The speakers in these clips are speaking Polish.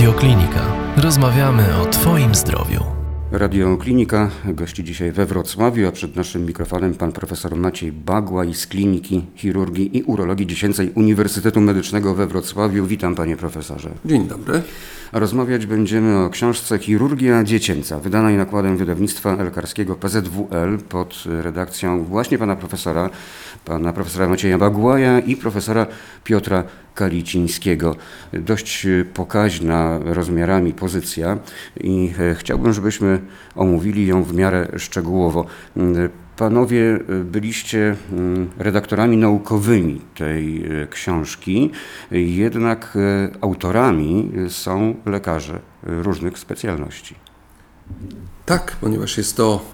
Radioklinika. Rozmawiamy o Twoim zdrowiu. Radioklinika gości dzisiaj we Wrocławiu, a przed naszym mikrofonem pan profesor Maciej Bagłaj z Kliniki Chirurgii i Urologii Dziecięcej Uniwersytetu Medycznego we Wrocławiu. Witam panie profesorze. Dzień dobry. Rozmawiać będziemy o książce Chirurgia Dziecięca, wydanej nakładem wydawnictwa lekarskiego PZWL pod redakcją właśnie pana profesora, pana profesora Macieja Bagłaja i profesora Piotra Kalicińskiego. Dość pokaźna rozmiarami pozycja i e, chciałbym, żebyśmy omówili ją w miarę szczegółowo. Panowie byliście mm, redaktorami naukowymi tej e, książki, jednak autorami są lekarze różnych specjalności. Tak, ponieważ jest to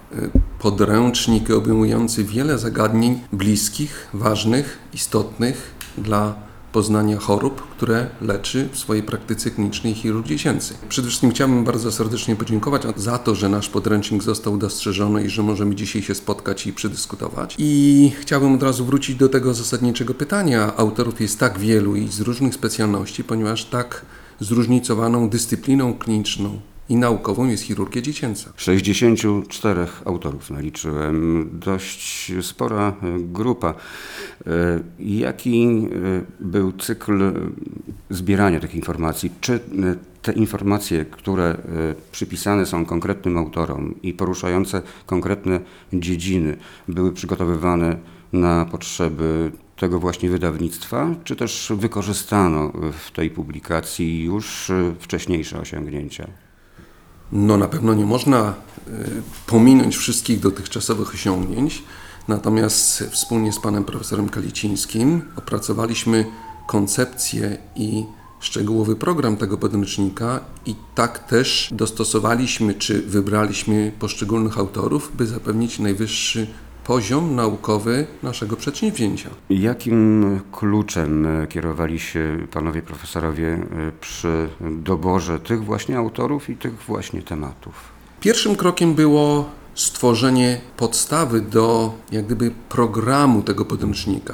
podręcznik obejmujący wiele zagadnień bliskich, ważnych, istotnych dla poznania chorób, które leczy w swojej praktyce klinicznej chirurg dziecięcy. Przede wszystkim chciałbym bardzo serdecznie podziękować za to, że nasz podręcznik został dostrzeżony i że możemy dzisiaj się spotkać i przedyskutować. I chciałbym od razu wrócić do tego zasadniczego pytania. Autorów jest tak wielu i z różnych specjalności, ponieważ tak zróżnicowaną dyscypliną kliniczną i naukową jest chirurgia dziecięca. 64 autorów naliczyłem, dość spora grupa. E, jaki e, był cykl zbierania tych informacji? Czy e, te informacje, które przypisane są konkretnym autorom i poruszające konkretne dziedziny, były przygotowywane na potrzeby tego właśnie wydawnictwa, czy też wykorzystano w tej publikacji już wcześniejsze osiągnięcia? No na pewno nie można y, pominąć wszystkich dotychczasowych osiągnięć, natomiast wspólnie z panem profesorem Kalicińskim opracowaliśmy koncepcję i szczegółowy program tego podręcznika i tak też dostosowaliśmy czy wybraliśmy poszczególnych autorów, by zapewnić najwyższy poziom naukowy naszego przedsięwzięcia. Jakim kluczem kierowali się panowie profesorowie e, przy doborze tych właśnie autorów i tych właśnie tematów? Pierwszym krokiem było stworzenie podstawy do jak gdyby programu tego podręcznika,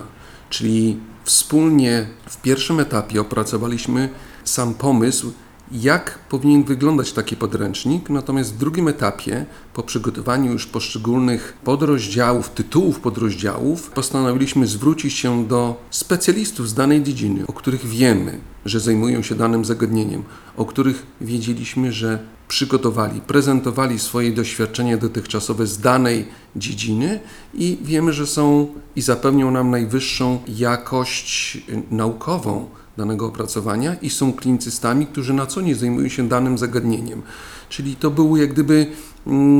czyli wspólnie w pierwszym etapie opracowaliśmy sam pomysł, jak powinien wyglądać taki podręcznik, natomiast w drugim etapie, po przygotowaniu już poszczególnych podrozdziałów, tytułów podrozdziałów, postanowiliśmy zwrócić się do specjalistów z danej dziedziny, o których wiemy, że zajmują się danym zagadnieniem, o których wiedzieliśmy, że przygotowali, prezentowali swoje doświadczenia dotychczasowe z danej dziedziny i wiemy, że są i zapewnią nam najwyższą jakość naukową danego opracowania i są klinicystami, którzy na co nie zajmują się danym zagadnieniem. Czyli to był jak gdyby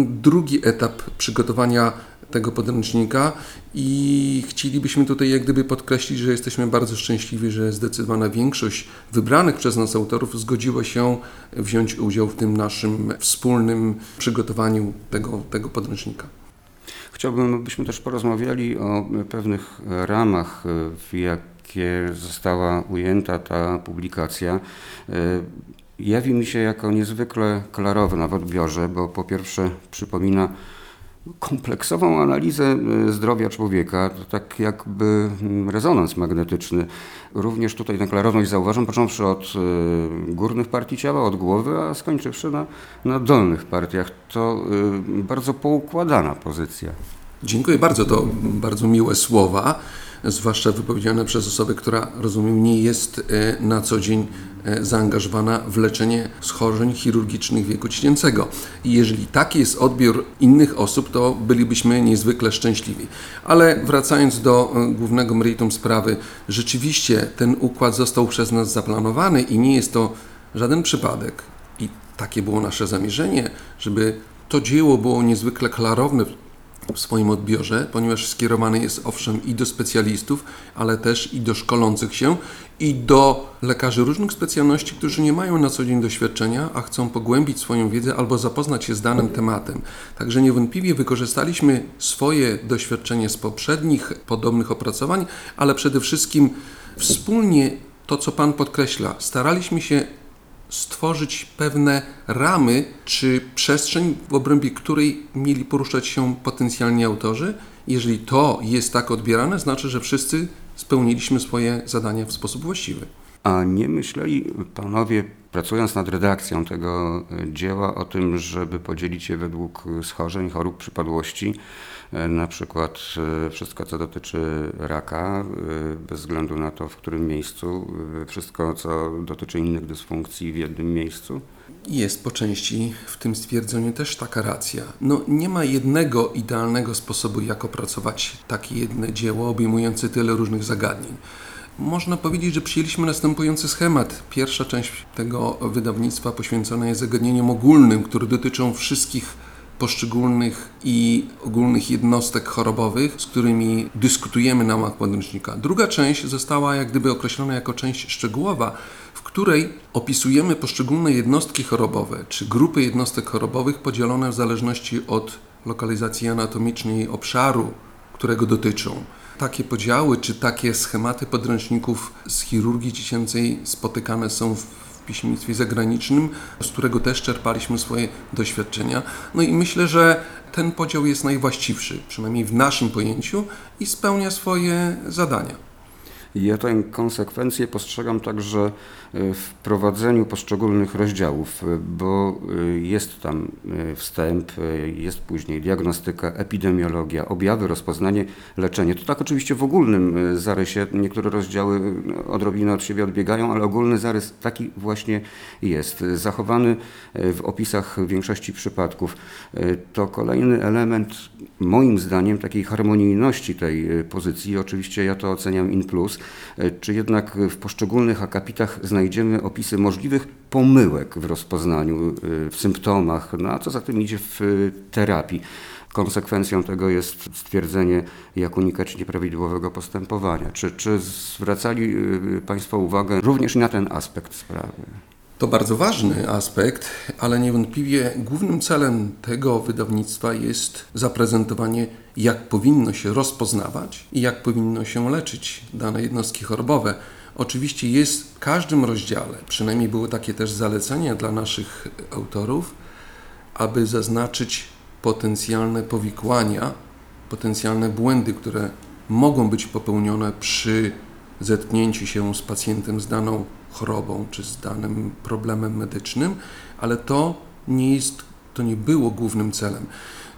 drugi etap przygotowania tego podręcznika i chcielibyśmy tutaj jak gdyby podkreślić, że jesteśmy bardzo szczęśliwi, że zdecydowana większość wybranych przez nas autorów zgodziła się wziąć udział w tym naszym wspólnym przygotowaniu tego, tego podręcznika. Chciałbym, abyśmy też porozmawiali o pewnych ramach, w jak jakie została ujęta ta publikacja, jawi mi się jako niezwykle klarowna w odbiorze, bo po pierwsze przypomina kompleksową analizę e, zdrowia człowieka, tak jakby mm, rezonans magnetyczny. Również tutaj tę klarowność zauważam, począwszy od e, górnych partii ciała, od głowy, a skończywszy na, na dolnych partiach. To bardzo poukładana pozycja. Dziękuję bardzo, to bardzo miłe słowa zwłaszcza wypowiedziane przez osobę, która, rozumiem, nie jest na co dzień zaangażowana w leczenie schorzeń chirurgicznych wieku dziecięcego. I jeżeli taki jest odbiór innych osób, to bylibyśmy niezwykle szczęśliwi. Ale wracając do e, głównego meritum sprawy, rzeczywiście ten układ został przez nas zaplanowany i nie jest to żaden przypadek. I takie było nasze zamierzenie, żeby to dzieło było niezwykle klarowne w swoim odbiorze, ponieważ skierowany jest owszem i do specjalistów, ale też i do szkolących się i do lekarzy różnych specjalności, którzy nie mają na co dzień doświadczenia, a chcą pogłębić swoją wiedzę albo zapoznać się z danym tematem. Także niewątpliwie wykorzystaliśmy swoje doświadczenie z poprzednich podobnych opracowań, ale przede wszystkim wspólnie to, co Pan podkreśla, staraliśmy się stworzyć pewne ramy czy przestrzeń, w obrębie której mieli poruszać się potencjalni autorzy. Jeżeli to jest tak odbierane, znaczy, że wszyscy spełniliśmy swoje zadania w sposób właściwy. A nie myśleli panowie pracując nad redakcją tego e, dzieła o tym, żeby podzielić je według schorzeń, chorób, przypadłości, e, na przykład e, wszystko, co dotyczy raka, bez względu na to, w którym miejscu, wszystko, co dotyczy innych dysfunkcji w jednym miejscu? Jest po części w tym stwierdzeniu też taka racja. No, nie ma jednego idealnego sposobu, jak opracować takie jedno dzieło obejmujące tyle różnych zagadnień. Można powiedzieć, że przyjęliśmy następujący schemat. Pierwsza część tego wydawnictwa poświęcona jest zagadnieniom ogólnym, które dotyczą wszystkich poszczególnych i ogólnych jednostek chorobowych, z którymi dyskutujemy na łamach podręcznika. Druga część została jak gdyby określona jako część szczegółowa, w której opisujemy poszczególne jednostki chorobowe czy grupy jednostek chorobowych podzielone w zależności od lokalizacji anatomicznej obszaru, którego dotyczą takie podziały czy takie schematy podręczników z chirurgii dziecięcej spotykane są w piśmieństwie zagranicznym, z którego też czerpaliśmy swoje doświadczenia. No i myślę, że ten podział jest najwłaściwszy, przynajmniej w naszym pojęciu, i spełnia swoje zadania. Ja tę konsekwencję postrzegam także e, w prowadzeniu poszczególnych rozdziałów, e, bo e, jest tam wstęp, jest później diagnostyka, epidemiologia, objawy, rozpoznanie, leczenie. To tak oczywiście w ogólnym zarysie, niektóre rozdziały odrobinę od siebie odbiegają, ale ogólny zarys taki właśnie jest. Zachowany w opisach większości przypadków. To kolejny element, moim zdaniem, takiej harmonijności tej pozycji. Oczywiście ja to oceniam in plus czy jednak w poszczególnych akapitach znajdziemy opisy możliwych pomyłek w rozpoznaniu, e, w symptomach, no a co za tym idzie w terapii. Konsekwencją tego jest stwierdzenie, jak unikać nieprawidłowego postępowania. Czy, czy zwracali e, Państwo uwagę również na ten aspekt sprawy? To bardzo ważny aspekt, ale niewątpliwie głównym celem tego wydawnictwa jest zaprezentowanie, jak powinno się rozpoznawać i jak powinno się leczyć dane jednostki chorobowe. Oczywiście jest w każdym rozdziale, przynajmniej były takie też zalecenia dla naszych autorów, aby zaznaczyć potencjalne powikłania, potencjalne błędy, które mogą być popełnione przy zetknięciu się z pacjentem z daną chorobą czy z danym problemem medycznym, ale to nie jest, to nie było głównym celem.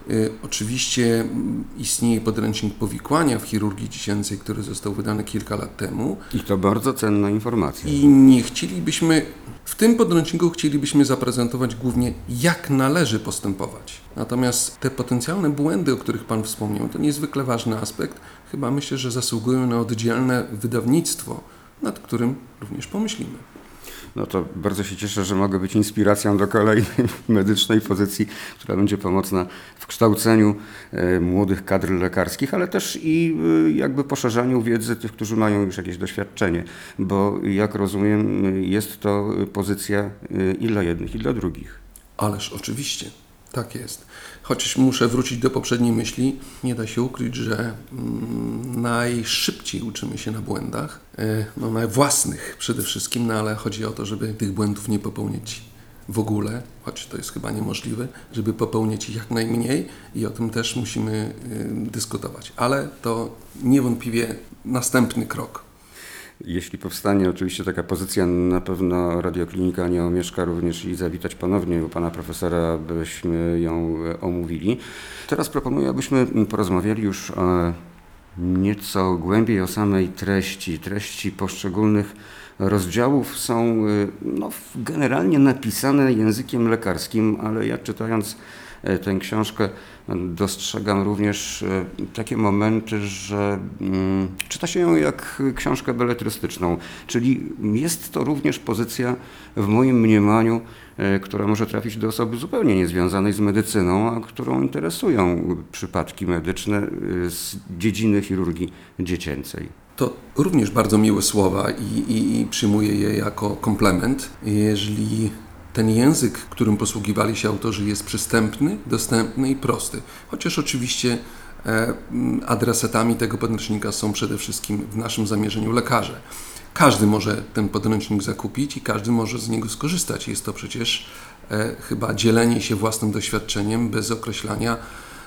Y, oczywiście mm, istnieje podręcznik powikłania w chirurgii dziecięcej, który został wydany kilka lat temu. I to bardzo cenna informacja. I nie chcielibyśmy, w tym podręczniku chcielibyśmy zaprezentować głównie, jak należy postępować. Natomiast te potencjalne błędy, o których Pan wspomniał, to niezwykle ważny aspekt. Chyba myślę, że zasługują na oddzielne wydawnictwo nad którym również pomyślimy. No to bardzo się cieszę, że mogę być inspiracją do kolejnej medycznej pozycji, która będzie pomocna w kształceniu e, młodych kadr lekarskich, ale też i e, jakby poszerzaniu wiedzy tych, którzy mają już jakieś doświadczenie, bo jak rozumiem, jest to pozycja e, i dla jednych, i dla drugich. Ależ oczywiście. Tak jest. Chociaż muszę wrócić do poprzedniej myśli, nie da się ukryć, że mm, najszybciej uczymy się na błędach, e, no, na własnych przede wszystkim, no ale chodzi o to, żeby tych błędów nie popełniać w ogóle, choć to jest chyba niemożliwe, żeby popełniać ich jak najmniej i o tym też musimy y, dyskutować. Ale to niewątpliwie następny krok. Jeśli powstanie oczywiście taka pozycja, na pewno Radioklinika nie omieszka również i zawitać ponownie u pana profesora, byśmy ją omówili. Teraz proponuję, abyśmy porozmawiali już o nieco głębiej o samej treści. Treści poszczególnych rozdziałów są no, generalnie napisane językiem lekarskim, ale ja czytając E, tę książkę, dostrzegam również e, takie momenty, że mm, czyta się ją jak książkę beletrystyczną, czyli jest to również pozycja w moim mniemaniu, e, która może trafić do osoby zupełnie niezwiązanej z medycyną, a którą interesują przypadki medyczne z dziedziny chirurgii dziecięcej. To również bardzo miłe słowa i, i, i przyjmuję je jako komplement. Jeżeli ten język, którym posługiwali się autorzy, jest przystępny, dostępny i prosty. Chociaż oczywiście e, adresatami tego podręcznika są przede wszystkim w naszym zamierzeniu lekarze. Każdy może ten podręcznik zakupić i każdy może z niego skorzystać. Jest to przecież e, chyba dzielenie się własnym doświadczeniem bez określania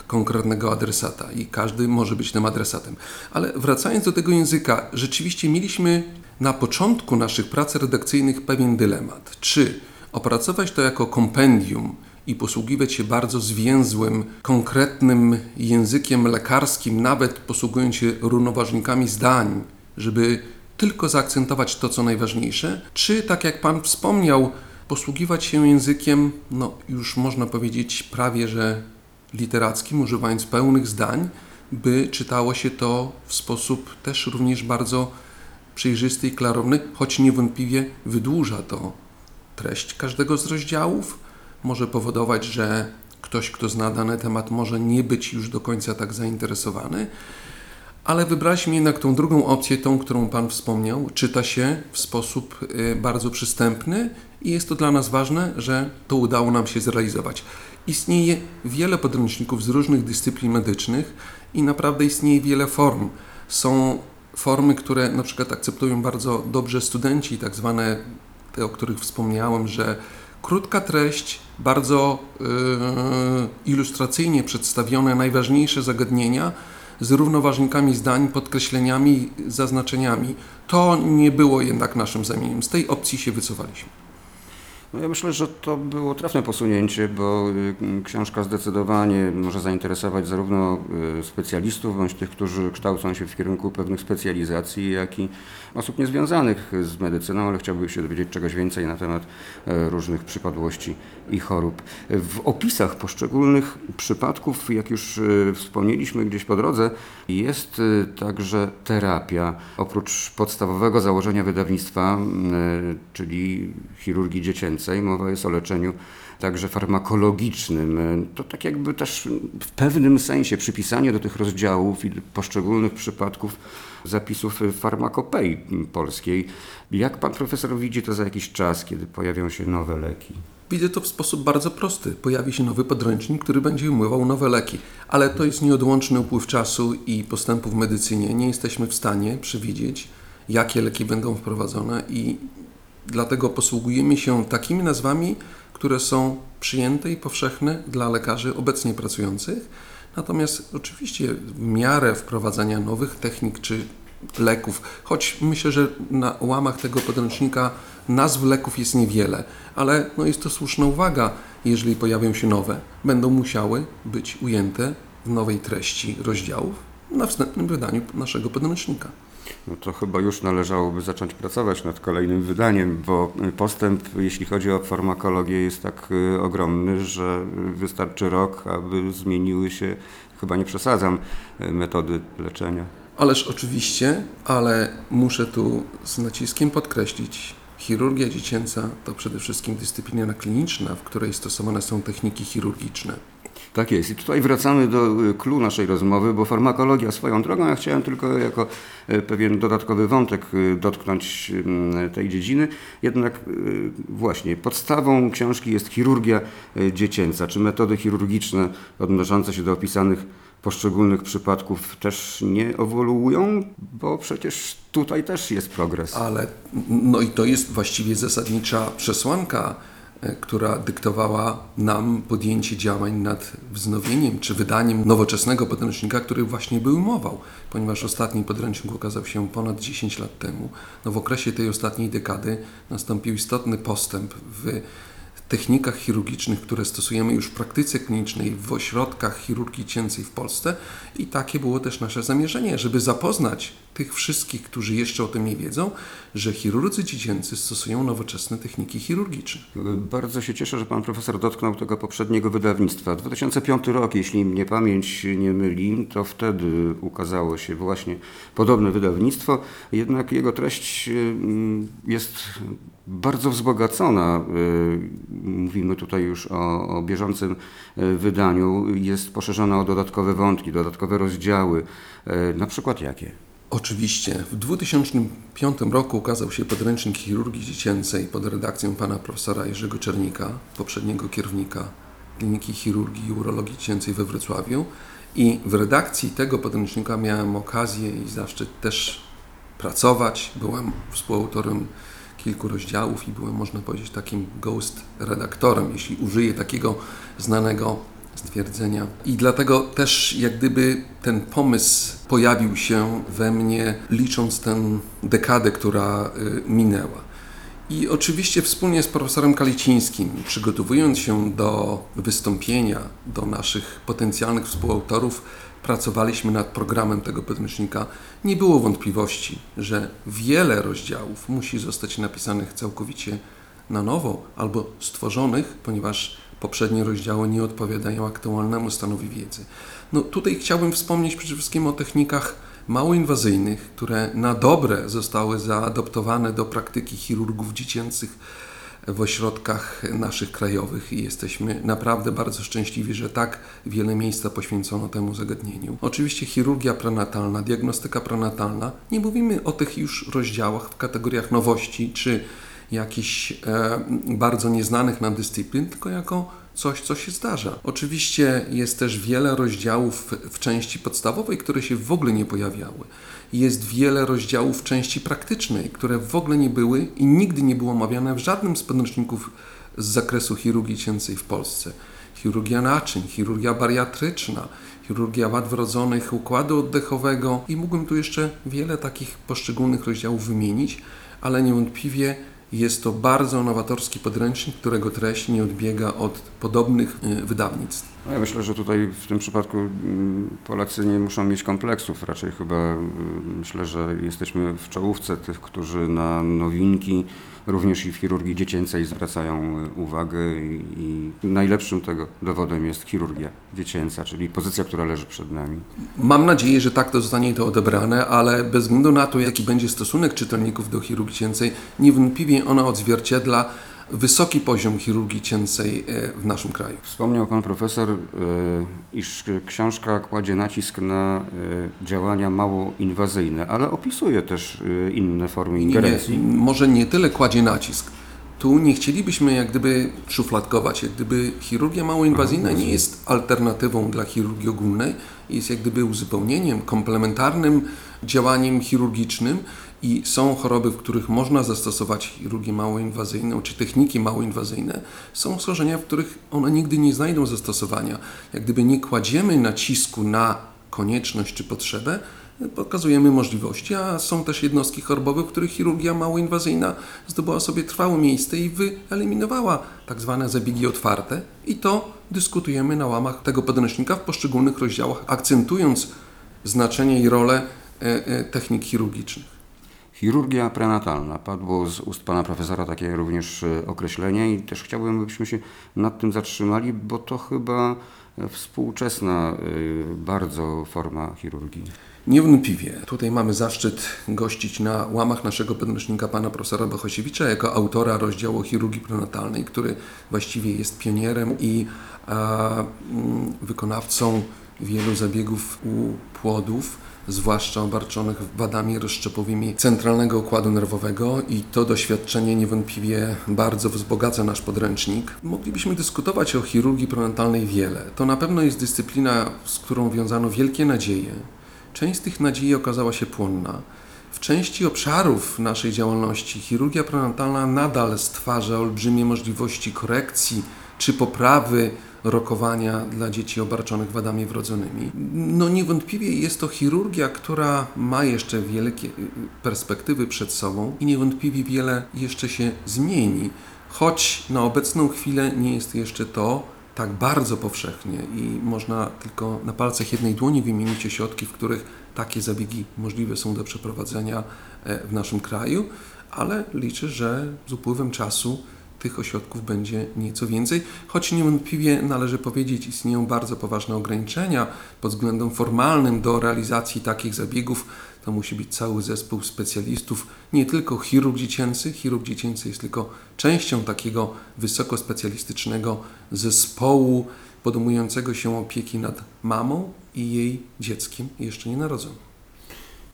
konkretnego adresata i każdy może być tym adresatem. Ale wracając do tego języka, rzeczywiście mieliśmy na początku naszych prac redakcyjnych pewien dylemat. Czy opracować to jako kompendium i posługiwać się bardzo zwięzłym, konkretnym językiem lekarskim, nawet posługując się równoważnikami zdań, żeby tylko zaakcentować to, co najważniejsze, czy tak jak Pan wspomniał, posługiwać się językiem, no już można powiedzieć prawie że literackim, używając pełnych zdań, by czytało się to w sposób też również bardzo przejrzysty i klarowny, choć niewątpliwie wydłuża to treść każdego z rozdziałów. Może powodować, że ktoś, kto zna dany temat, może nie być już do końca tak zainteresowany. Ale wybraliśmy jednak tą drugą opcję, tą, którą Pan wspomniał. Czyta się w sposób y, bardzo przystępny i jest to dla nas ważne, że to udało nam się zrealizować. Istnieje wiele podręczników z różnych dyscyplin medycznych i naprawdę istnieje wiele form. Są formy, które na przykład akceptują bardzo dobrze studenci, tak zwane te, o których wspomniałem, że krótka treść, bardzo yy, ilustracyjnie przedstawione najważniejsze zagadnienia z równoważnikami zdań, podkreśleniami, zaznaczeniami. To nie było jednak naszym zamieniem. Z tej opcji się wycofaliśmy. No ja myślę, że to było trafne posunięcie, bo y, książka zdecydowanie może zainteresować zarówno y, specjalistów, bądź tych, którzy kształcą się w kierunku pewnych specjalizacji, jak i osób niezwiązanych z medycyną, ale chciałby się dowiedzieć czegoś więcej na temat e, różnych przypadłości i chorób. W opisach poszczególnych przypadków, jak już e, wspomnieliśmy gdzieś po drodze, jest także terapia. Oprócz podstawowego założenia wydawnictwa, czyli chirurgii dziecięcej, mowa jest o leczeniu także farmakologicznym. To tak jakby też w pewnym sensie przypisanie do tych rozdziałów i poszczególnych przypadków zapisów farmakopei polskiej. Jak pan profesor widzi to za jakiś czas, kiedy pojawią się nowe leki? Widzę to w sposób bardzo prosty. Pojawi się nowy podręcznik, który będzie umywał nowe leki, ale to jest nieodłączny upływ czasu i postępu w medycynie. Nie jesteśmy w stanie przewidzieć, jakie leki będą wprowadzone i dlatego posługujemy się takimi nazwami, które są przyjęte i powszechne dla lekarzy obecnie pracujących. Natomiast oczywiście w miarę wprowadzania nowych technik czy leków, choć myślę, że na łamach tego podręcznika nazw leków jest niewiele, ale no jest to słuszna uwaga, jeżeli pojawią się nowe, będą musiały być ujęte w nowej treści rozdziałów na wstępnym wydaniu naszego podręcznika no to chyba już należałoby zacząć pracować nad kolejnym wydaniem, bo postęp, jeśli chodzi o farmakologię, jest tak y, ogromny, że wystarczy rok, aby zmieniły się, chyba nie przesadzam, y, metody leczenia. Ależ oczywiście, ale muszę tu z naciskiem podkreślić, chirurgia dziecięca to przede wszystkim dyscyplina kliniczna, w której stosowane są techniki chirurgiczne. Tak jest. I tutaj wracamy do klu y, naszej rozmowy, bo farmakologia swoją drogą, ja chciałem tylko jako y, pewien dodatkowy wątek y, dotknąć tej dziedziny. Jednak właśnie podstawą książki jest chirurgia dziecięca, czy metody chirurgiczne odnoszące się do opisanych poszczególnych przypadków też nie ewoluują, bo przecież tutaj też jest progres. Ale no i to jest właściwie zasadnicza przesłanka która dyktowała nam podjęcie działań nad wznowieniem czy wydaniem nowoczesnego podręcznika, który właśnie by umował, ponieważ ostatni podręcznik ukazał się ponad 10 lat temu. No w okresie tej ostatniej dekady nastąpił istotny postęp w technikach chirurgicznych, które stosujemy już w praktyce klinicznej w ośrodkach chirurgii cięcej w Polsce i takie było też nasze zamierzenie, żeby zapoznać tych wszystkich, którzy jeszcze o tym nie wiedzą, że chirurdzy dziecięcy stosują nowoczesne techniki chirurgiczne. Bardzo się cieszę, że pan profesor dotknął tego poprzedniego wydawnictwa. 2005 rok, jeśli mnie pamięć nie myli, to wtedy ukazało się właśnie podobne wydawnictwo, jednak jego treść mm, jest bardzo wzbogacona. Y, mówimy tutaj już o, o bieżącym y, wydaniu. Jest poszerzona o dodatkowe wątki, dodatkowe rozdziały. Y, na przykład jakie? Oczywiście. W 2005 roku ukazał się podręcznik chirurgii dziecięcej pod redakcją pana profesora Jerzego Czernika, poprzedniego kierownika Kliniki Chirurgii i Urologii Dziecięcej we Wrocławiu. I w redakcji tego podręcznika miałem okazję i zaszczyt też pracować. Byłem współautorem kilku rozdziałów i byłem, można powiedzieć, takim ghost redaktorem, jeśli użyję takiego znanego stwierdzenia. I dlatego też jak gdyby ten pomysł pojawił się we mnie, licząc tę dekadę, która y, minęła. I oczywiście wspólnie z profesorem Kalicińskim, przygotowując się do wystąpienia do naszych potencjalnych współautorów, pracowaliśmy nad programem tego podręcznika. Nie było wątpliwości, że wiele rozdziałów musi zostać napisanych całkowicie na nowo albo stworzonych, ponieważ poprzednie rozdziały nie odpowiadają aktualnemu stanowi wiedzy. No tutaj chciałbym wspomnieć przede wszystkim o technikach mało inwazyjnych, które na dobre zostały zaadoptowane do praktyki chirurgów dziecięcych w ośrodkach naszych krajowych i jesteśmy naprawdę bardzo szczęśliwi, że tak wiele miejsca poświęcono temu zagadnieniu. Oczywiście chirurgia prenatalna, diagnostyka prenatalna, nie mówimy o tych już rozdziałach w kategoriach nowości czy jakichś e, bardzo nieznanych nam dyscyplin, tylko jako coś, co się zdarza. Oczywiście jest też wiele rozdziałów w części podstawowej, które się w ogóle nie pojawiały. Jest wiele rozdziałów w części praktycznej, które w ogóle nie były i nigdy nie było omawiane w żadnym z podręczników z zakresu chirurgii cięcej w Polsce. Chirurgia naczyń, chirurgia bariatryczna, chirurgia wad wrodzonych układu oddechowego i mógłbym tu jeszcze wiele takich poszczególnych rozdziałów wymienić, ale niewątpliwie jest to bardzo nowatorski podręcznik, którego treść nie odbiega od podobnych y, wydawnictw. No ja myślę, że tutaj w tym przypadku mm, Polacy nie muszą mieć kompleksów. Raczej chyba mm, myślę, że jesteśmy w czołówce tych, którzy na nowinki, również i w chirurgii dziecięcej zwracają y, uwagę i, najlepszym tego dowodem jest chirurgia dziecięca, czyli pozycja, która leży przed nami. Mam nadzieję, że tak to zostanie to odebrane, ale bez względu na to, jaki będzie stosunek czytelników do chirurgii dziecięcej, niewątpliwie ona odzwierciedla wysoki poziom chirurgii cięcej e, w naszym kraju. Wspomniał pan profesor, e, iż książka kładzie nacisk na e, działania mało inwazyjne, ale opisuje też inne formy ingerencji. Nie, może nie tyle kładzie nacisk. Tu nie chcielibyśmy jak gdyby szufladkować, jak gdyby chirurgia małoinwazyjna nie jest alternatywą dla chirurgii ogólnej, jest jak gdyby uzupełnieniem, komplementarnym działaniem chirurgicznym, i są choroby, w których można zastosować chirurgię małoinwazyjną czy techniki małoinwazyjne. Są schorzenia, w których one nigdy nie znajdą zastosowania. Jak gdyby nie kładziemy nacisku na konieczność czy potrzebę, pokazujemy możliwości, a są też jednostki chorobowe, w których chirurgia małoinwazyjna zdobyła sobie trwałe miejsce i wyeliminowała tak zwane zabiegi otwarte i to dyskutujemy na łamach tego podręcznika w poszczególnych rozdziałach, akcentując znaczenie i rolę e, e, technik chirurgicznych. Chirurgia prenatalna. Padło z ust pana profesora takie również e, określenie i też chciałbym, byśmy się nad tym zatrzymali, bo to chyba współczesna e, bardzo forma chirurgii. Niewątpliwie. Tutaj mamy zaszczyt gościć na łamach naszego podręcznika pana profesora Bohosiewicza jako autora rozdziału chirurgii prenatalnej, który właściwie jest pionierem i a, wykonawcą wielu zabiegów u płodów zwłaszcza obarczonych wadami rozszczepowymi centralnego układu nerwowego i to doświadczenie niewątpliwie bardzo wzbogaca nasz podręcznik. Moglibyśmy dyskutować o chirurgii prenatalnej wiele. To na pewno jest dyscyplina, z którą wiązano wielkie nadzieje. Część z tych nadziei okazała się płonna. W części obszarów naszej działalności chirurgia prenatalna nadal stwarza olbrzymie możliwości korekcji czy poprawy rokowania dla dzieci obarczonych wadami wrodzonymi. No niewątpliwie jest to chirurgia, która ma jeszcze wielkie perspektywy przed sobą i niewątpliwie wiele jeszcze się zmieni, choć na obecną chwilę nie jest jeszcze to tak bardzo powszechnie i można tylko na palcach jednej dłoni wymienić ośrodki, w których takie zabiegi możliwe są do przeprowadzenia e, w naszym kraju, ale liczę, że z upływem czasu tych ośrodków będzie nieco więcej, choć niewątpliwie należy powiedzieć, istnieją bardzo poważne ograniczenia pod względem formalnym do realizacji takich zabiegów. To musi być cały zespół specjalistów, nie tylko chirurg dziecięcy. Chirurg dziecięcy jest tylko częścią takiego wysokospecjalistycznego zespołu podejmującego się opieki nad mamą i jej dzieckiem jeszcze nienarodzonym.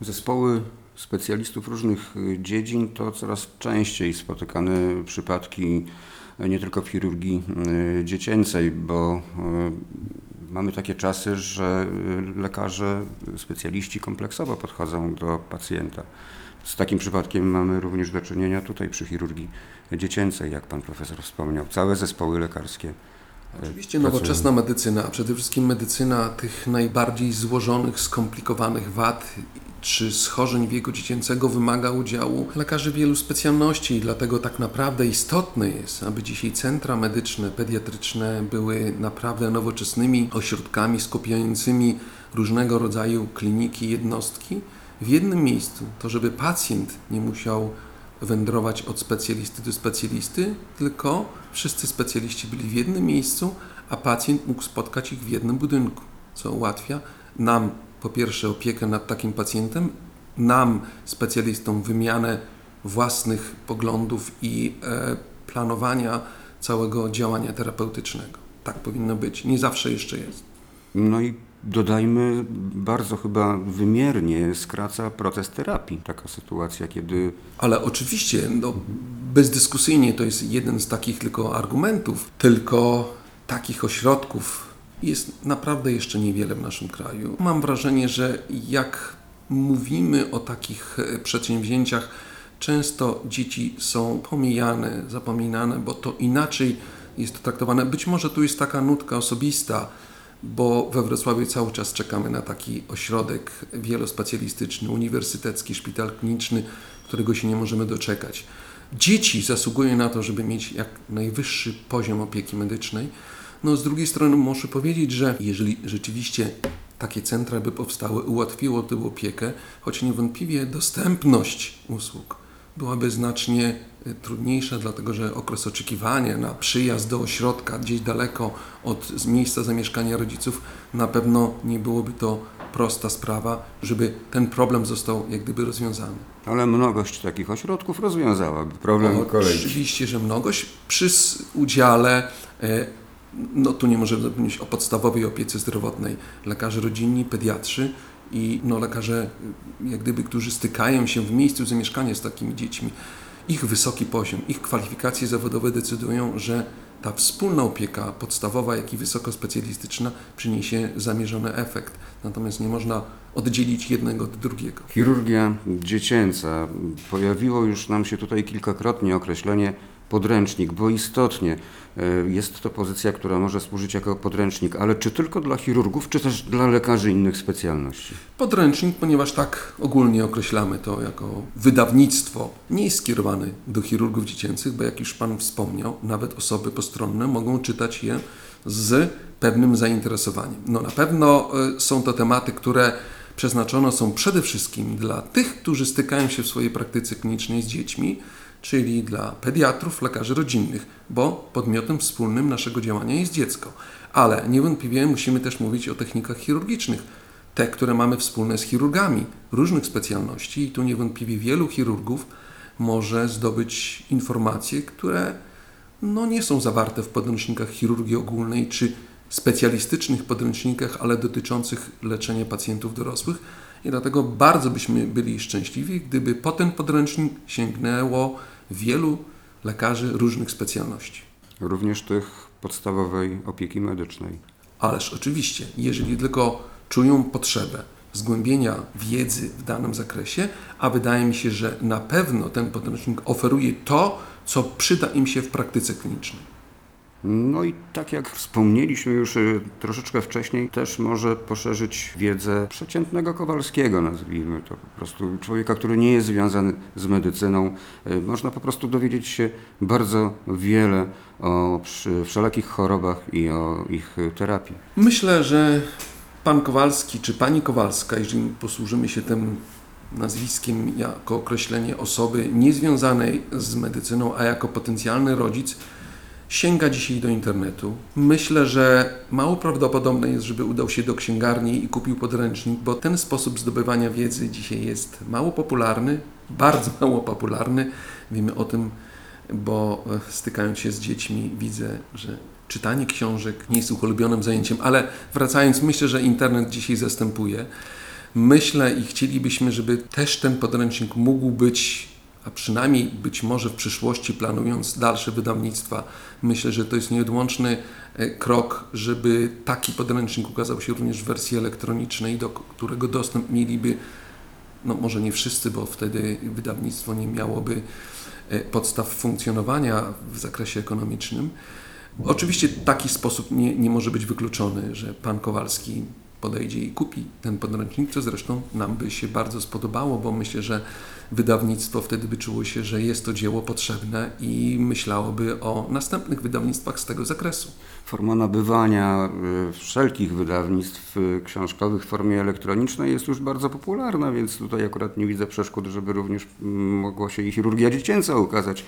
Zespoły specjalistów różnych y, dziedzin to coraz częściej spotykane przypadki y, nie tylko w chirurgii y, dziecięcej, bo mamy takie czasy, że lekarze, specjaliści kompleksowo podchodzą do pacjenta. Z takim przypadkiem mamy również do czynienia tutaj przy chirurgii dziecięcej, jak pan profesor wspomniał. Całe zespoły lekarskie Oczywiście nowoczesna medycyna, a przede wszystkim medycyna tych najbardziej złożonych, skomplikowanych wad czy schorzeń wieku dziecięcego wymaga udziału lekarzy wielu specjalności i dlatego tak naprawdę istotne jest, aby dzisiaj centra medyczne, pediatryczne były naprawdę nowoczesnymi ośrodkami skupiającymi różnego rodzaju kliniki, jednostki w jednym miejscu. To, żeby pacjent nie musiał wędrować od specjalisty do specjalisty, tylko wszyscy specjaliści byli w jednym miejscu, a pacjent mógł spotkać ich w jednym budynku, co ułatwia nam po pierwsze opiekę nad takim pacjentem, nam, specjalistom, wymianę własnych poglądów i e, planowania całego działania terapeutycznego. Tak powinno być. Nie zawsze jeszcze jest. No i dodajmy, bardzo chyba wymiernie skraca proces terapii. Taka sytuacja, kiedy Ale oczywiście, no, bezdyskusyjnie to jest jeden z takich tylko argumentów, tylko takich ośrodków jest naprawdę jeszcze niewiele w naszym kraju. Mam wrażenie, że jak mówimy o takich e, przedsięwzięciach, często dzieci są pomijane, zapominane, bo to inaczej jest to traktowane. Być może tu jest taka nutka osobista, bo we Wrocławiu cały czas czekamy na taki ośrodek wielospecjalistyczny, uniwersytecki, szpital kliniczny, którego się nie możemy doczekać. Dzieci zasługują na to, żeby mieć jak najwyższy poziom opieki medycznej. No z drugiej strony muszę powiedzieć, że jeżeli rzeczywiście takie centra by powstały, ułatwiło tę opiekę, choć niewątpliwie dostępność usług byłaby znacznie y, trudniejsza, dlatego że okres oczekiwania na przyjazd do ośrodka gdzieś daleko od miejsca zamieszkania rodziców na pewno nie byłoby to prosta sprawa, żeby ten problem został jak gdyby rozwiązany. ale mnogość takich ośrodków rozwiązałaby problem kolejki. Oczywiście, że mnogość przy udziale, e, no tu nie możemy zapomnieć o podstawowej opiece zdrowotnej, lekarze rodzinni, pediatrzy i no, lekarze, y, jak gdyby, którzy stykają się w miejscu zamieszkania z takimi dziećmi. Ich wysoki poziom, ich kwalifikacje zawodowe decydują, że ta wspólna opieka podstawowa, jak i wysokospecjalistyczna przyniesie zamierzony efekt. Natomiast nie można oddzielić jednego od drugiego. Chirurgia dziecięca. Pojawiło już nam się tutaj kilkakrotnie określenie podręcznik, bo istotnie e, jest to pozycja, która może służyć jako podręcznik, ale czy tylko dla chirurgów, czy też dla lekarzy innych specjalności? Podręcznik, ponieważ tak ogólnie określamy to jako wydawnictwo, nie jest skierowany do chirurgów dziecięcych, bo jak już Pan wspomniał, nawet osoby postronne mogą czytać je z pewnym zainteresowaniem. No na pewno y, są to tematy, które przeznaczone są przede wszystkim dla tych, którzy stykają się w swojej praktyce klinicznej z dziećmi, czyli dla pediatrów, lekarzy rodzinnych, bo podmiotem wspólnym naszego działania jest dziecko. Ale niewątpliwie musimy też mówić o technikach chirurgicznych, te, które mamy wspólne z chirurgami różnych specjalności, i tu niewątpliwie wielu chirurgów może zdobyć informacje, które no, nie są zawarte w podręcznikach chirurgii ogólnej czy specjalistycznych podręcznikach, ale dotyczących leczenia pacjentów dorosłych. I dlatego bardzo byśmy byli szczęśliwi, gdyby po ten podręcznik sięgnęło wielu lekarzy różnych specjalności. Również tych podstawowej opieki medycznej. Ależ oczywiście, jeżeli tylko czują potrzebę zgłębienia wiedzy w danym zakresie, a wydaje mi się, że na pewno ten podręcznik oferuje to, co przyda im się w praktyce klinicznej. No i tak jak wspomnieliśmy już y, troszeczkę wcześniej, też może poszerzyć wiedzę przeciętnego Kowalskiego, nazwijmy to po prostu człowieka, który nie jest związany z medycyną. Y, Można po prostu dowiedzieć się bardzo wiele o wszelakich chorobach i o ich y, terapii. Myślę, że pan Kowalski czy pani Kowalska, jeżeli posłużymy się tym nazwiskiem jako określenie osoby niezwiązanej z medycyną, a jako potencjalny rodzic, sięga dzisiaj do internetu. Myślę, że mało prawdopodobne jest, żeby udał się do księgarni i kupił podręcznik, bo ten sposób zdobywania wiedzy dzisiaj jest mało popularny, bardzo mało popularny. Wiemy o tym, bo e, stykając się z dziećmi, widzę, że czytanie książek nie jest ulubionym zajęciem, ale wracając, myślę, że internet dzisiaj zastępuje. Myślę i chcielibyśmy, żeby też ten podręcznik mógł być, a przynajmniej być może w przyszłości, planując dalsze wydawnictwa, myślę, że to jest nieodłączny e, krok, żeby taki podręcznik ukazał się również w wersji elektronicznej, do którego dostęp mieliby, no może nie wszyscy, bo wtedy wydawnictwo nie miałoby e, podstaw funkcjonowania w zakresie ekonomicznym, Oczywiście taki sposób nie, nie może być wykluczony, że pan Kowalski podejdzie i kupi ten podręcznik, co zresztą nam by się bardzo spodobało, bo myślę, że wydawnictwo wtedy by czuło się, że jest to dzieło potrzebne i myślałoby o następnych wydawnictwach z tego zakresu. Forma nabywania y, wszelkich wydawnictw y, książkowych w formie elektronicznej jest już bardzo popularna, więc tutaj akurat nie widzę przeszkód, żeby również mm, mogła się i chirurgia dziecięca ukazać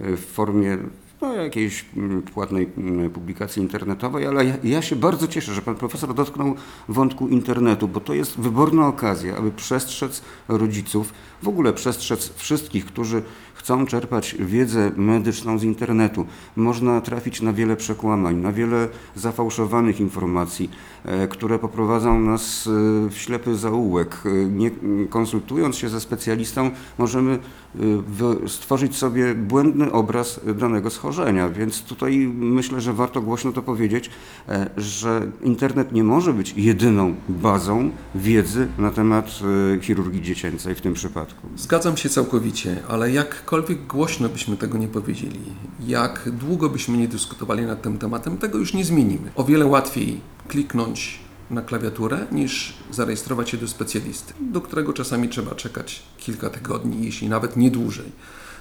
y, w formie no, jakiejś mm, płatnej mm, publikacji internetowej, ale ja, ja się bardzo cieszę, że pan profesor dotknął wątku internetu, bo to jest wyborna okazja, aby przestrzec rodziców, w ogóle przestrzec wszystkich, którzy chcą czerpać wiedzę medyczną z internetu. Można trafić na wiele przekłamań, na wiele zafałszowanych informacji, e, które poprowadzą nas e, w ślepy zaułek. E, nie konsultując się ze specjalistą, możemy stworzyć sobie błędny obraz danego schorzenia. Więc tutaj myślę, że warto głośno to powiedzieć, że internet nie może być jedyną bazą wiedzy na temat chirurgii dziecięcej w tym przypadku. Zgadzam się całkowicie, ale jakkolwiek głośno byśmy tego nie powiedzieli, jak długo byśmy nie dyskutowali nad tym tematem, tego już nie zmienimy. O wiele łatwiej kliknąć na klawiaturę niż zarejestrować się do specjalisty, do którego czasami trzeba czekać kilka tygodni, jeśli nawet nie dłużej.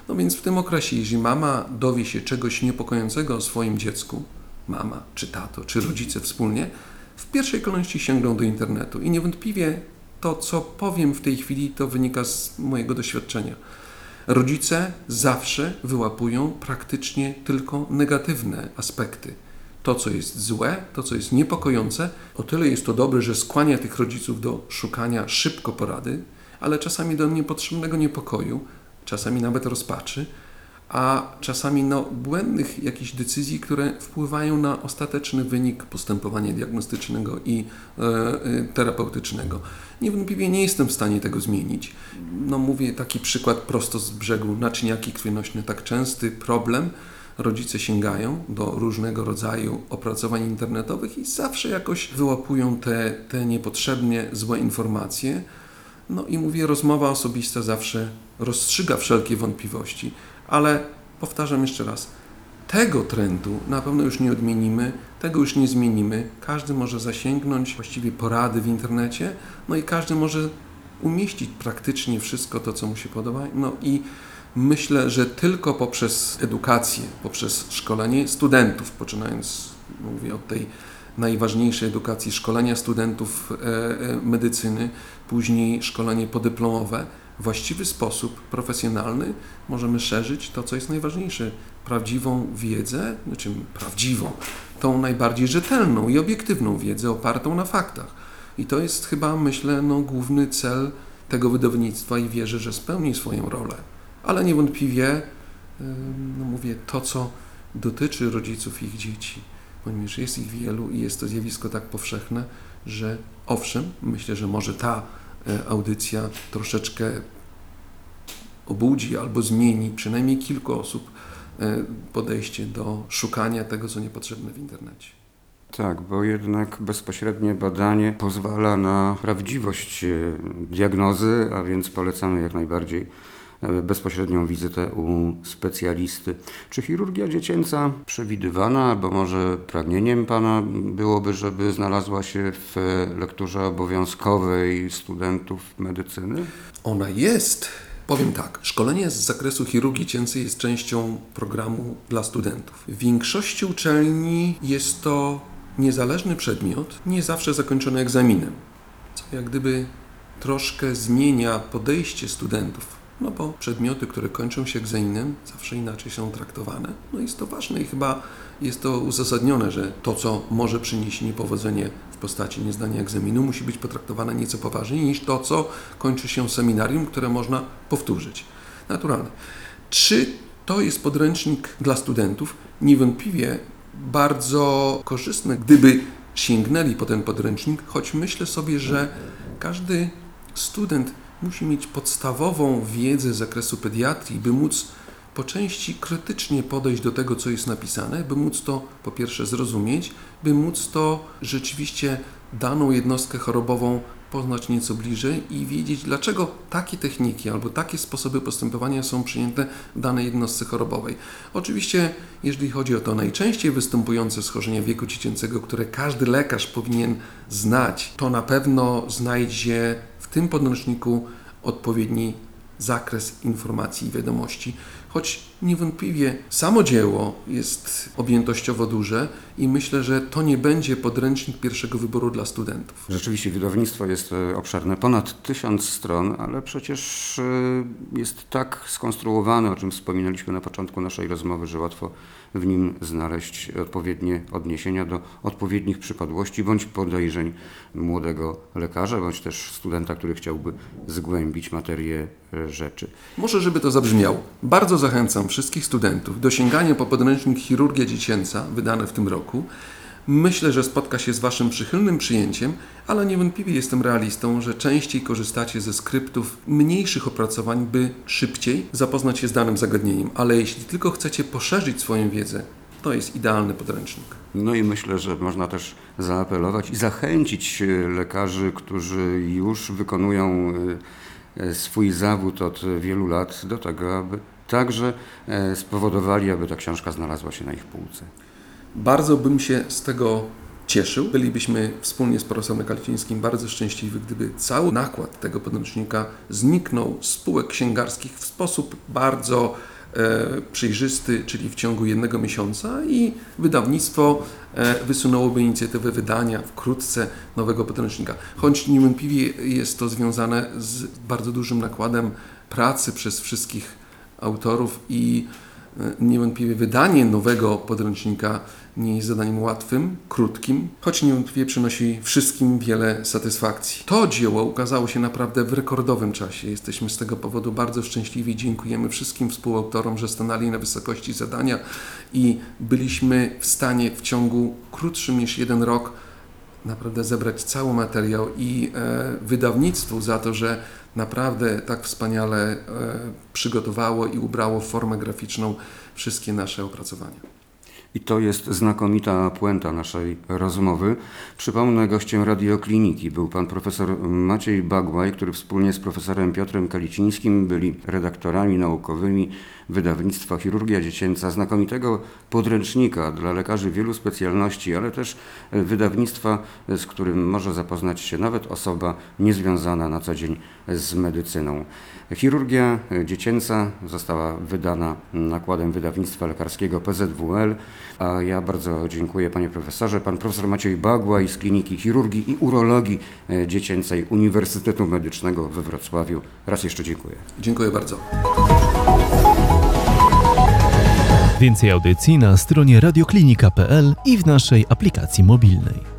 No więc w tym okresie, jeśli mama dowie się czegoś niepokojącego o swoim dziecku, mama, czy tato, czy rodzice wspólnie, w pierwszej kolejności sięgną do internetu i niewątpliwie to, co powiem w tej chwili, to wynika z mojego doświadczenia. Rodzice zawsze wyłapują praktycznie tylko negatywne aspekty. To, co jest złe, to, co jest niepokojące, o tyle jest to dobre, że skłania tych rodziców do szukania szybko porady, ale czasami do niepotrzebnego niepokoju, czasami nawet rozpaczy, a czasami no, błędnych jakichś decyzji, które wpływają na ostateczny wynik postępowania diagnostycznego i e, e, terapeutycznego. Niewątpliwie nie jestem w stanie tego zmienić. No, mówię taki przykład prosto z brzegu. Naczyniaki krwionośne, tak częsty problem. Rodzice sięgają do różnego rodzaju opracowań internetowych i zawsze jakoś wyłapują te, te niepotrzebnie złe informacje. No i mówię, rozmowa osobista zawsze rozstrzyga wszelkie wątpliwości ale powtarzam jeszcze raz, tego trendu na pewno już nie odmienimy, tego już nie zmienimy. Każdy może zasięgnąć właściwie porady w internecie, no i każdy może umieścić praktycznie wszystko to, co mu się podoba. No i myślę, że tylko poprzez edukację, poprzez szkolenie studentów, poczynając, mówię od tej najważniejszej edukacji, szkolenia studentów e, e, medycyny, później szkolenie podyplomowe, właściwy sposób profesjonalny możemy szerzyć to, co jest najważniejsze prawdziwą wiedzę, znaczy prawdziwą, tą najbardziej rzetelną i obiektywną wiedzę opartą na faktach. I to jest chyba, myślę, no, główny cel tego wydawnictwa i wierzę, że spełni swoją rolę. Ale niewątpliwie, no mówię, to, co dotyczy rodziców ich dzieci, ponieważ jest ich wielu i jest to zjawisko tak powszechne, że owszem, myślę, że może ta audycja troszeczkę obudzi albo zmieni przynajmniej kilku osób e, podejście do szukania tego, co niepotrzebne w internecie. Tak, bo jednak bezpośrednie badanie pozwala na prawdziwość e, diagnozy, a więc polecamy jak najbardziej bezpośrednią wizytę u specjalisty. Czy chirurgia dziecięca przewidywana, albo może pragnieniem Pana byłoby, żeby znalazła się w lekturze obowiązkowej studentów medycyny? Ona jest. Powiem tak, szkolenie z zakresu chirurgii dziecięcej jest częścią programu dla studentów. W większości uczelni jest to niezależny przedmiot, nie zawsze zakończony egzaminem, co jak gdyby troszkę zmienia podejście studentów no bo przedmioty, które kończą się egzaminem, zawsze inaczej są traktowane. No jest to ważne i chyba jest to uzasadnione, że to, co może przynieść niepowodzenie w postaci niezdania egzaminu, musi być potraktowane nieco poważniej niż to, co kończy się seminarium, które można powtórzyć. Naturalne. Czy to jest podręcznik dla studentów? Niewątpliwie bardzo korzystny, gdyby sięgnęli po ten podręcznik, choć myślę sobie, że każdy student musi mieć podstawową wiedzę z zakresu pediatrii, by móc po części krytycznie podejść do tego, co jest napisane, by móc to po pierwsze zrozumieć, by móc to rzeczywiście daną jednostkę chorobową poznać nieco bliżej i wiedzieć, dlaczego takie techniki albo takie sposoby postępowania są przyjęte w danej jednostce chorobowej. Oczywiście, jeżeli chodzi o to najczęściej występujące schorzenia wieku dziecięcego, które każdy lekarz powinien znać, to na pewno znajdzie w tym podręczniku odpowiedni zakres informacji i wiadomości. Choć niewątpliwie samo dzieło jest objętościowo duże i myślę, że to nie będzie podręcznik pierwszego wyboru dla studentów. Rzeczywiście wydawnictwo jest e, obszerne, ponad tysiąc stron, ale przecież e, jest tak skonstruowane, o czym wspominaliśmy na początku naszej rozmowy, że łatwo w nim znaleźć odpowiednie odniesienia do odpowiednich przypadłości bądź podejrzeń młodego lekarza, bądź też studenta, który chciałby zgłębić materię e, rzeczy. Może, żeby to zabrzmiało. Bardzo zachęcam wszystkich studentów do sięgania po podręcznik Chirurgia Dziecięca, wydany w tym roku. Myślę, że spotka się z Waszym przychylnym przyjęciem, ale niewątpliwie jestem realistą, że częściej korzystacie ze skryptów mniejszych opracowań, by szybciej zapoznać się z danym zagadnieniem. Ale jeśli tylko chcecie poszerzyć swoją wiedzę, to jest idealny podręcznik. No i myślę, że można też zaapelować i zachęcić e, lekarzy, którzy już wykonują e, e, swój zawód od wielu lat do tego, aby także spowodowali, aby ta książka znalazła się na ich półce. Bardzo bym się z tego cieszył. Bylibyśmy wspólnie z profesorem Kalicińskim bardzo szczęśliwi, gdyby cały nakład tego podręcznika zniknął z spółek księgarskich w sposób bardzo e, przejrzysty, czyli w ciągu jednego miesiąca i wydawnictwo e, wysunęłoby inicjatywę wydania wkrótce nowego podręcznika. Choć niewątpliwie jest to związane z bardzo dużym nakładem pracy przez wszystkich autorów i e, niewątpliwie wydanie nowego podręcznika nie jest zadaniem łatwym, krótkim, choć niewątpliwie przynosi wszystkim wiele satysfakcji. To dzieło ukazało się naprawdę w rekordowym czasie. Jesteśmy z tego powodu bardzo szczęśliwi. Dziękujemy wszystkim współautorom, że stanęli na wysokości zadania i byliśmy w stanie w ciągu krótszym niż jeden rok naprawdę zebrać cały materiał i e, wydawnictwu za to, że naprawdę tak wspaniale e, przygotowało i ubrało w formę graficzną wszystkie nasze opracowania. I to jest znakomita puenta naszej rozmowy. Przypomnę, gościem radiokliniki był pan profesor Maciej Bagłaj, który wspólnie z profesorem Piotrem Kalicińskim byli redaktorami naukowymi wydawnictwa Chirurgia Dziecięca, znakomitego podręcznika dla lekarzy wielu specjalności, ale też wydawnictwa, z którym może zapoznać się nawet osoba niezwiązana na co dzień z medycyną. Chirurgia Dziecięca została wydana nakładem wydawnictwa lekarskiego PZWL, a ja bardzo dziękuję panie profesorze. Pan profesor Maciej Bagłaj z Kliniki Chirurgii i Urologii Dziecięcej Uniwersytetu Medycznego we Wrocławiu. Raz jeszcze dziękuję. Dziękuję bardzo. Więcej audycji na stronie radioklinika.pl i w naszej aplikacji mobilnej.